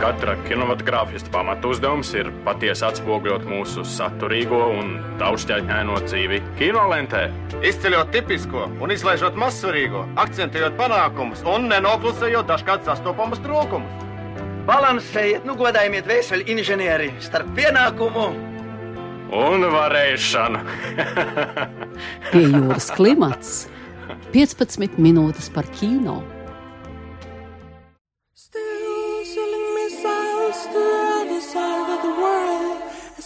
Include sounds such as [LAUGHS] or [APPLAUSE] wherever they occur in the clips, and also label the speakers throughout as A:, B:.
A: Katra kinematogrāfista pamatuzdevums ir patiesi atspoguļot mūsu saturīgo un daudzšķaitņaino dzīvi kinolentē.
B: Izceļot tipisko un izlaižot mazsvarīgo, akcentējot panākumus un nenoklusējot dažkārt sastopamus trūkumus.
C: Balansējiet, nu godājiet vēseli inženieri starp pienākumu
A: un varēšanu.
D: Pie jūras klimats [LAUGHS] 15 minūtes par kino.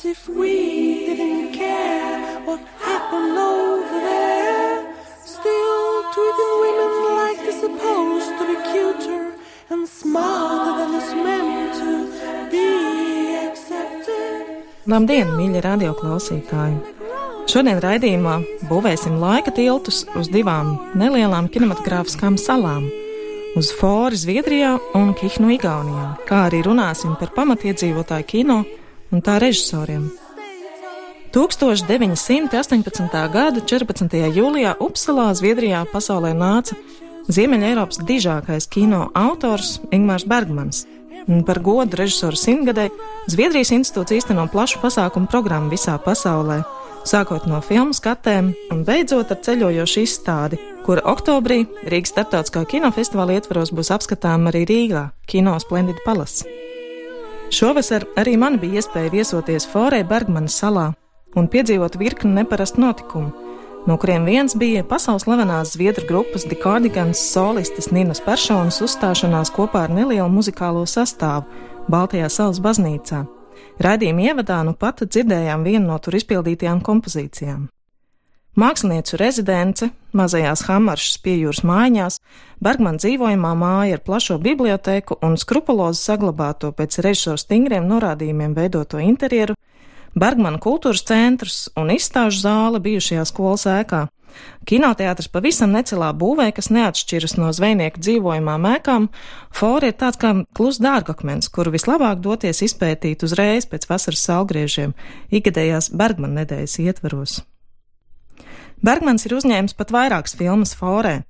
D: if we didn't care what happened over there. Still treating women like they're supposed to be cuter and smarter than it's meant to be accepted. Labdien, mīļie radioklausītāji! Šodien raidījumā būvēsim laika tiltus uz divām nelielām kinematogrāfiskām salām - uz Fori Zviedrijā un Kihnu Igaunijā, kā arī runāsim par pamatiedzīvotāju kino un tā režisoriem. 1918. gada 14. jūlijā Upsalā, Zviedrijā, pasaulē nāca Ziemeļa Eiropas dižākais kino autors Ingmārs Bergmans. Par godu režisoru simtgadē Zviedrijas institūts īsteno plašu pasākumu programmu visā pasaulē, sākot no filmu skatēm un beidzot ar ceļojošu izstādi, kura oktobrī Rīgas starptautiskā kinofestivāla ietvaros būs apskatām arī Rīgā, Kino Splendid Palace. Šovasar arī man bija iespēja viesoties Forē Bergmanas salā un piedzīvot virkni neparastu notikumu, no kuriem viens bija pasaules slavenās zviedru grupas The Cardigans solistes Ninas Personas uzstāšanās kopā ar nelielu muzikālo sastāvu Baltijā salas baznīcā. Raidījuma ievadā nu pat dzirdējām vienu no tur izpildītajām kompozīcijām. Māksliniecu rezidence mazajās Hamaršas piejūras mājās, Bergman dzīvojamā māja ar plašo bibliotēku un skrupulozi saglabāto pēc režisora stingriem norādījumiem veidoto interjeru, Bergmana kultūras centrs un izstāžu zāle bijušajā skolas ēkā. Kinoteātris pavisam necelā būvē, kas neatšķiras no zvejnieku dzīvojumām ēkām, fori ir tāds kā klus dārgakmens, kuru vislabāk doties izpētīt uzreiz pēc vasaras salgriežiem, ikgadējās Bergmana nedēļas ietvaros. Bergmans ir uzņēmis pat vairākas filmas forē.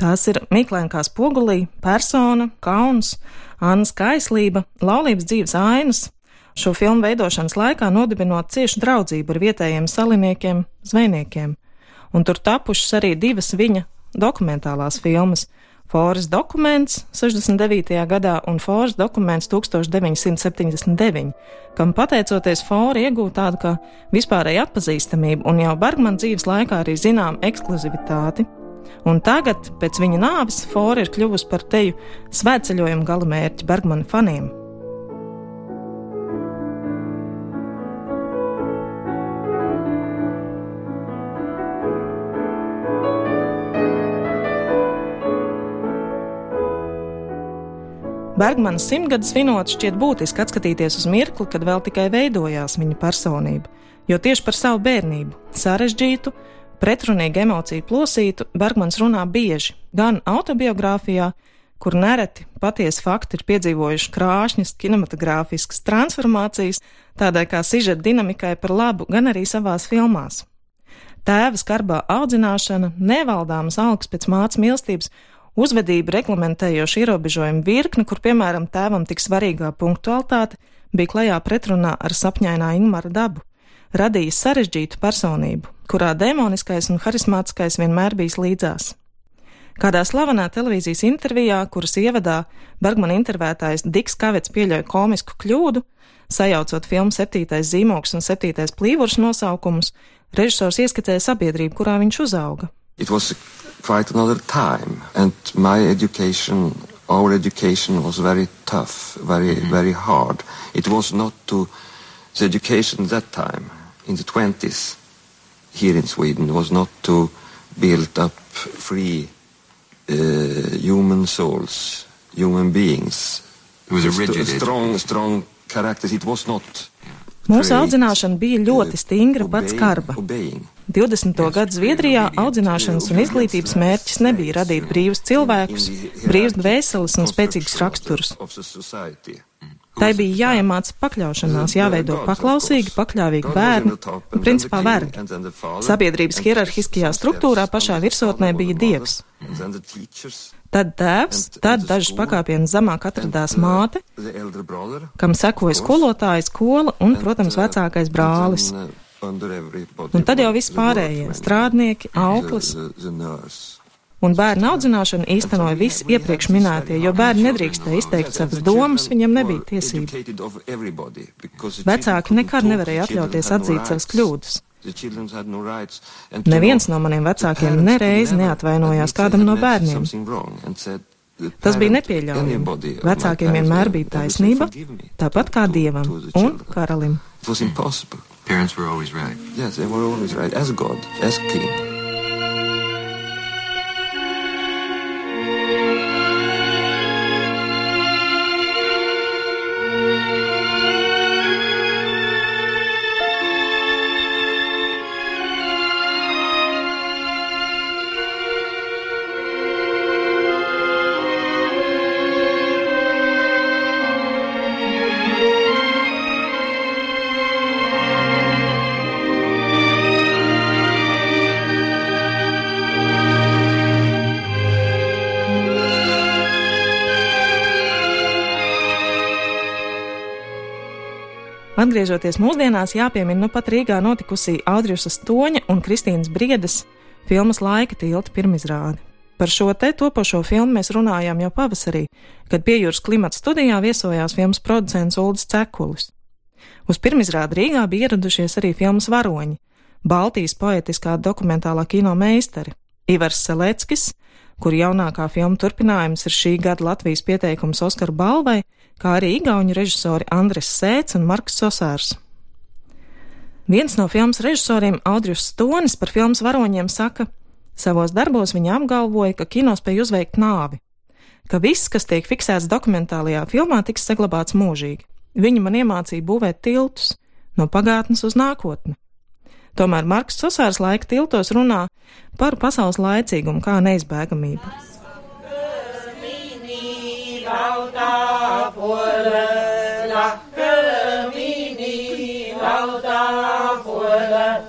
D: Tās ir Miklēnkā spogulī, persona, kauns, Annas kaislība, laulības dzīves ainas. Šo filmu veidošanas laikā nodibinot ciešu draudzību ar vietējiem saliniekiem, zvejniekiem, un tur tapušas arī divas viņa dokumentālās filmas Fōras dokuments 69. gadā un Fōras dokuments 1979, kam pateicoties Fōra iegūta tādu kā vispārēju atpazīstamību un jau Bergman dzīves laikā arī zinām ekskluzivitāti. Un tagad, pēc viņa nāves, Fōra ir kļuvusi par teju svētceļojumu galamērķi Bergmana faniem. Bergmanas simtgades svinot šķiet būtiski atskatīties uz mirkli, kad vēl tikai veidojās viņa personība, jo tieši par savu bērnību, sarežģītu, pretrunīgu emociju plosītu, Bergmans runā bieži, gan autobiogrāfijā, kur nereti patiesi fakti ir piedzīvojuši krāšņas kinematogrāfiskas transformācijas, tādai kā sižeta dinamikai par labu, gan arī savās filmās. Tēva skarbā audzināšana, nevaldāmas algas pēc mācības mīlestības uzvedību reglamentējošu ierobežojumu virkni, kur, piemēram, tēvam tik svarīgā punktualitāte bija klajā pretrunā ar sapņainā Ingmara dabu, radījis sarežģītu personību, kurā demoniskais un harismātiskais vienmēr bijis līdzās. Kādā slavenā televīzijas intervijā, kuras ievadā Bergmana intervētājs Diks Kavets pieļauj komisku kļūdu, sajaucot filmu septītais zīmoks un septītais plīvurs nosaukumus, režisors ieskicēja sabiedrību, kurā viņš uzauga.
E: It was quite another time. And my education, our education was very tough, very, mm -hmm. very hard. It was not to, the education that time, in the 20s, here in Sweden, was not to build up free uh, human souls, human beings.
F: It was a rigid,
E: St strong, strong characters. It was not.
D: Mūsu audzināšana bija ļoti stingra, pat skarba. 20. gadu Zviedrijā audzināšanas un izglītības mērķis nebija radīt brīvus cilvēkus, brīvus dvēseles un spēcīgus raksturus. Tai bija jāiemāca pakļaušanās, jāveido paklausīgi, pakļāvīgi bērni, un principā vergi. Sabiedrības hierarhiskajā struktūrā pašā virsotnē bija dievs. Tad tēvs, tad dažus pakāpienus zemāk atradās māte, kam sekoja skolotāja, skola un, protams, vecākais brālis. Un tad jau viss pārējie - strādnieki, auklis. Un bērnu audzināšanu īstenoja visi iepriekš minētie, jo bērni nedrīkstēja izteikt savas domas, viņiem nebija tiesību. Vecāki nekad nevarēja atļauties atzīt savas kļūdas. Neviens no maniem vecākiem nereiz neatvainojās kādam no bērniem. Tas bija nepieļaujami. Vecākiem vienmēr bija taisnība, tāpat kā dievam un karalim.
E: Parents were always right. Yes, they were always right, as God, as King.
D: Atgriežoties mūsdienās, jāpiemina nu pat Rīgā notikusī Audriusa Stoņa un Kristīnas Briedes filmas Laika tilta pirmizrāde. Par šo te topošo filmu mēs runājām jau pavasarī, kad pie jūras klimata studijā viesojās filmas producents Uldis Cekulis. Uz pirmizrādi Rīgā bija ieradušies arī filmas varoņi - Baltijas poetiskā dokumentālā kino meistari Ivars Seleckis, kur jaunākā filma turpinājums ir šī gada Latvijas pieteikums Oskaru balvai, kā arī igauņu režisori Andris Sēts un Marks Sosārs. Viens no filmas režisoriem, Audrius Stonis, par filmas varoņiem saka, savos darbos viņa apgalvoja, ka kino spēj uzveikt nāvi, ka viss, kas tiek fiksēts dokumentālajā filmā, tiks saglabāts mūžīgi. Viņa man iemācīja būvēt tiltus no pagātnes uz nākotni. Tomēr Marks Sosārs laika tiltos runā par pasaules laicīgumu kā neizbēgamību. alta fuera, la camini, alta fuera,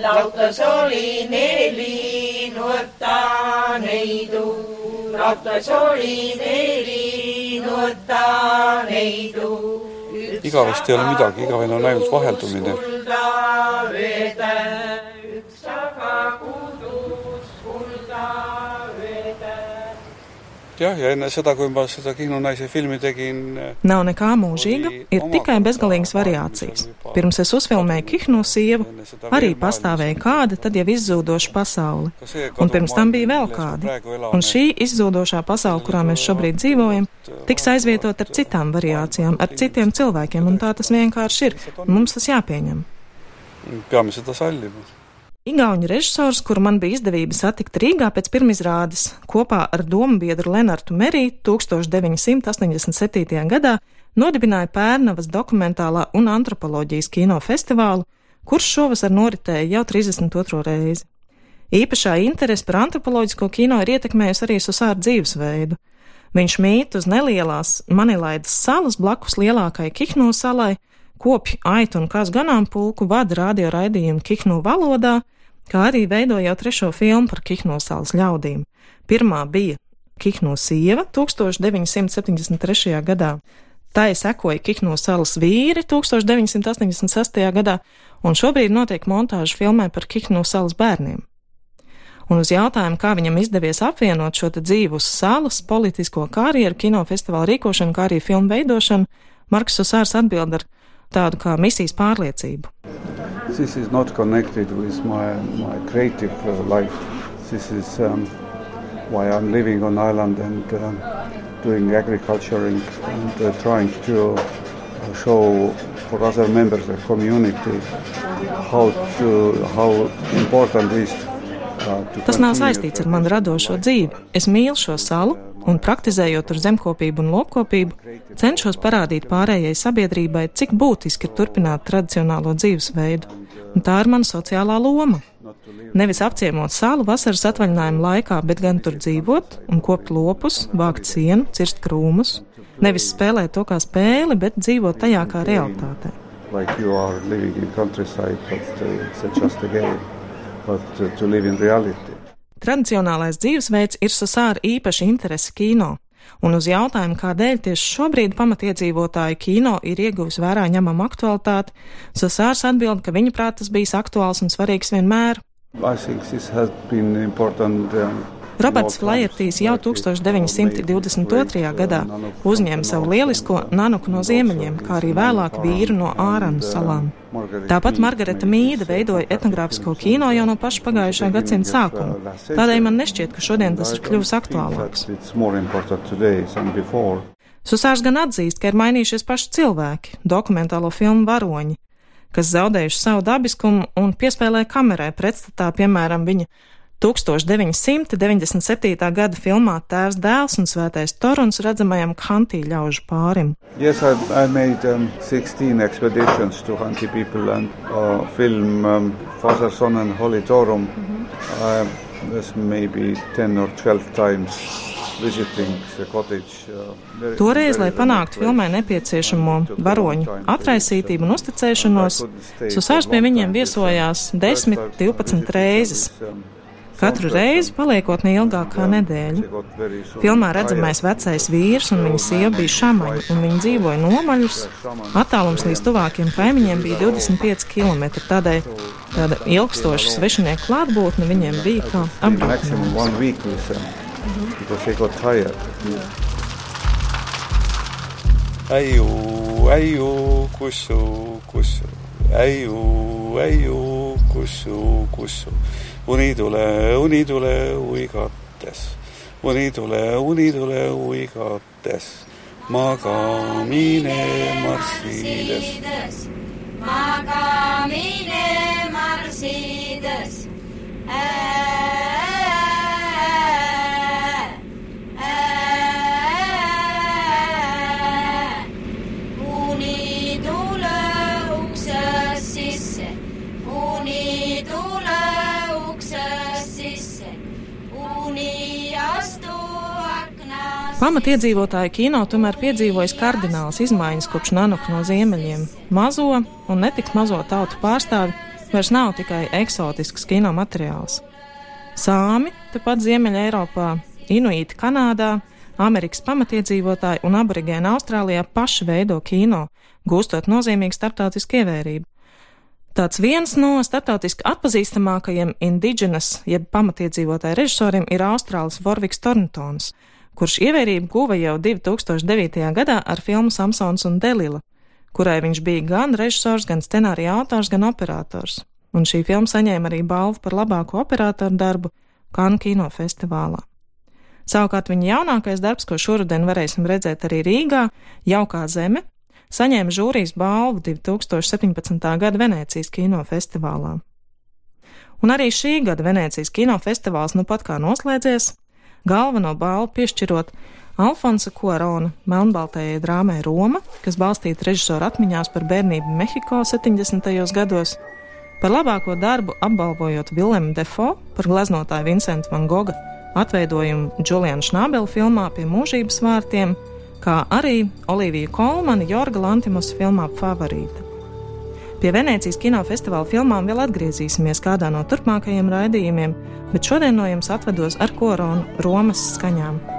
D: lauta soli neli, nuorta neidu, lauta soli neli, nuorta neidu. igavesti ei ole midagi, igavene on ainult vaheldumine. Jah, ja enne seda, kui ma seda Kihnu naise filmi tegin. Nav nekā mūžīga, ir tikai bezgalīgas variācijas. Pirms es uzfilmēju Kihnu sievu, arī pastāvēja kāda tad jau izzūdoša pasaule. Un pirms tam bija vēl kādi. Un šī izzūdošā pasaule, kurā mēs šobrīd dzīvojam, tiks aizvietot ar citām variācijām, ar citiem cilvēkiem, un tā tas vienkārši ir. Mums tas jāpieņem. Peame seda sallima. Igauņu režisors, kuru man bija izdevība satikt Rīgā pēc pirmizrādes, kopā ar domu biedru Lenartu Meriju 1987. gadā nodibināja Pērnavas dokumentālā un antropoloģijas kino festivālu, kurš šovasar noritēja jau 32. reizi. Īpašā interese par antropoloģisko kino ir ietekmējusi arī Susāra dzīvesveidu. Viņš mīt uz nelielās Manilaidas salas blakus lielākai Kihno salai, kopj aitu un kāzu ganāmpulku, vada radio raidījumu Kihno valodā, kā arī veido jau trešo filmu par Kihnosāles ļaudīm. Pirmā bija Kihno sieva 1973. gadā, tai sekoja Kihnosalas vīri 1986. gadā, un šobrīd notiek montāža filmai par Kihnosalas bērniem. Un uz jautājumu, kā viņam izdevies apvienot šo dzīvu uz salas, politisko karjeru, kinofestivāla rīkošanu, kā arī filmu veidošanu, Marks Susārs atbild ar tādu kā misijas pārliecību. This is not connected with my, my creative uh, life. This is um, why I'm living on island and um, doing agriculture and, and uh, trying to uh, show for other members of the community how to how important is uh, Tas nav saistīts ar manu radošo dzīvi. Es mīlu šo salu, un praktizējot tur zemkopību un lopkopību, cenšos parādīt pārējai sabiedrībai, cik būtiski ir turpināt tradicionālo dzīvesveidu, un tā ir mana sociālā loma. Nevis apciemot salu vasaras atvaļinājuma laikā, bet gan tur dzīvot un kopt lopus, vākt sienu, cirst krūmus. Nevis spēlēt to kā spēli, bet dzīvot tajā kā realitātē.
F: Like you are living in countryside, but uh, it's just a game, but uh, to live in reality.
D: Tradicionālais dzīvesveids ir Sasāra īpaša interese kino, un uz jautājumu, kādēļ tieši šobrīd pamatiedzīvotāju kino ir ieguvis vērā ņemamu aktualitāti, Sasārs atbild, ka viņa prāt tas bijis aktuāls un svarīgs vienmēr.
F: I think this has been important um,
D: Roberts Flajertīs jau 1922. gadā uzņēma savu lielisko nanuku no ziemeļiem, kā arī vēlāk vīru no Āranu salām. Tāpat Margareta Mīda veidoja etnogrāfisko kino jau no paša pagājušā gadsimta sākuma. Tādēļ man nešķiet, ka šodien tas ir kļuvis aktuālāks. Susārs gan atzīst, ka ir mainījušies paši cilvēki, dokumentālo filmu varoņi, kas zaudējuši savu dabiskumu un piespēlē kamerai pretstatā, piemēram, viņa 1997. gada filmā Tēvs dēls un Svētais Toruns redzamajam Hantī ļaužu pārim.
F: Yes, I, I made um, 16 expeditions to Hanti people and uh, film um, Father, Son and Holy Torum. Mm -hmm. uh, this maybe 10 or 12 times. Uh,
D: Toreiz, lai panāktu filmai nepieciešamo varoņu atraisītību un uzticēšanos, Susārs pie viņiem viesojās 10-12 reizes. Katru reizi paliekot neilgāk kā nedēļu. Filmā redzamais vecais vīrs un viņa sieva bija šamaņi, un viņi dzīvoja nomaļus. Attālums līdz tuvākiem kaimiņiem bija 25 km, tādēļ tāda ilgstoša svešinieku klātbūtne viņiem bija kā apbraucinājums.
F: Eju, eju, kusu, kusu, eju, eju, kusu, kusu uni tule, uni tule uigates, uni tule, uni tule uigates, magamine marssides.
G: magamine marssides. uni
D: Pamatiedzīvotāju kino tomēr piedzīvojis kardināls izmaiņas kopš nanuka no ziemeļiem. Mazo un netik mazo tautu pārstāvi vairs nav tikai eksotisks kino materiāls. Sāmi, tepat Ziemeļa Eiropā, Inuīti Kanādā, Amerikas pamatiedzīvotāji un aborigēni Austrālijā paši veido kino, gūstot nozīmīgu starptautisku ievērību. Tāds viens no starptautiski atpazīstamākajiem indigenous, jeb pamatiedzīvotāju režisoriem ir Austrālis Vorviks Torntons, kurš ievērību guva jau 2009. gadā ar filmu Samsons un Delila, kurai viņš bija gan režisors, gan scenārija autors, gan operators. Un šī filma saņēma arī balvu par labāko operatoru darbu Kanu kinofestivālā. Savukārt viņa jaunākais darbs, ko šoruden varēsim redzēt arī Rīgā, Jaukā zeme, saņēma žūrijas balvu 2017. gada Venecijas kinofestivālā. Un arī šī gada Venecijas kinofestivāls nu pat kā noslēdzies, galveno balvu piešķirot Alfonsa Kuarona melnbaltajai drāmai Roma, kas balstīta režisora atmiņās par bērnību Mehiko 70. gados, par labāko darbu apbalvojot Vilemu Defo par gleznotāju Vincentu Van Goga atveidojumu Juliana Šnābela filmā pie mūžības vārtiem, kā arī Olivija Kolmana Jorga Lantimus filmā Favorīta. Pie Venecijas kinofestivāla filmām vēl atgriezīsimies kādā no turpmākajiem raidījumiem, bet šodien no jums atvedos ar koronu Romas skaņām.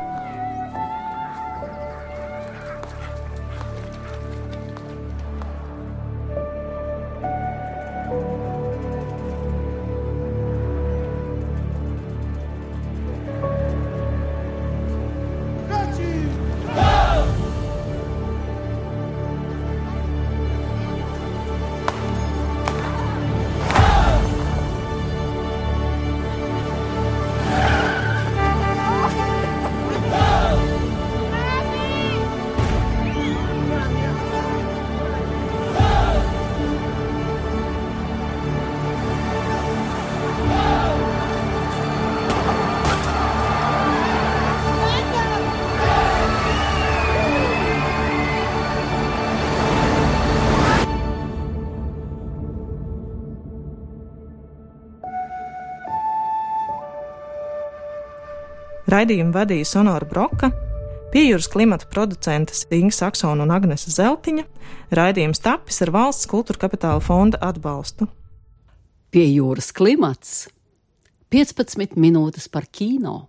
D: Raidījumu vadīja Sonora Broka, piejūras klimata producentas Inga Saksona un Agnese Zeltiņa. Raidījums tapis ar valsts kultūra kapitāla fonda atbalstu.
H: Pie jūras klimats 15 minūtes par kino.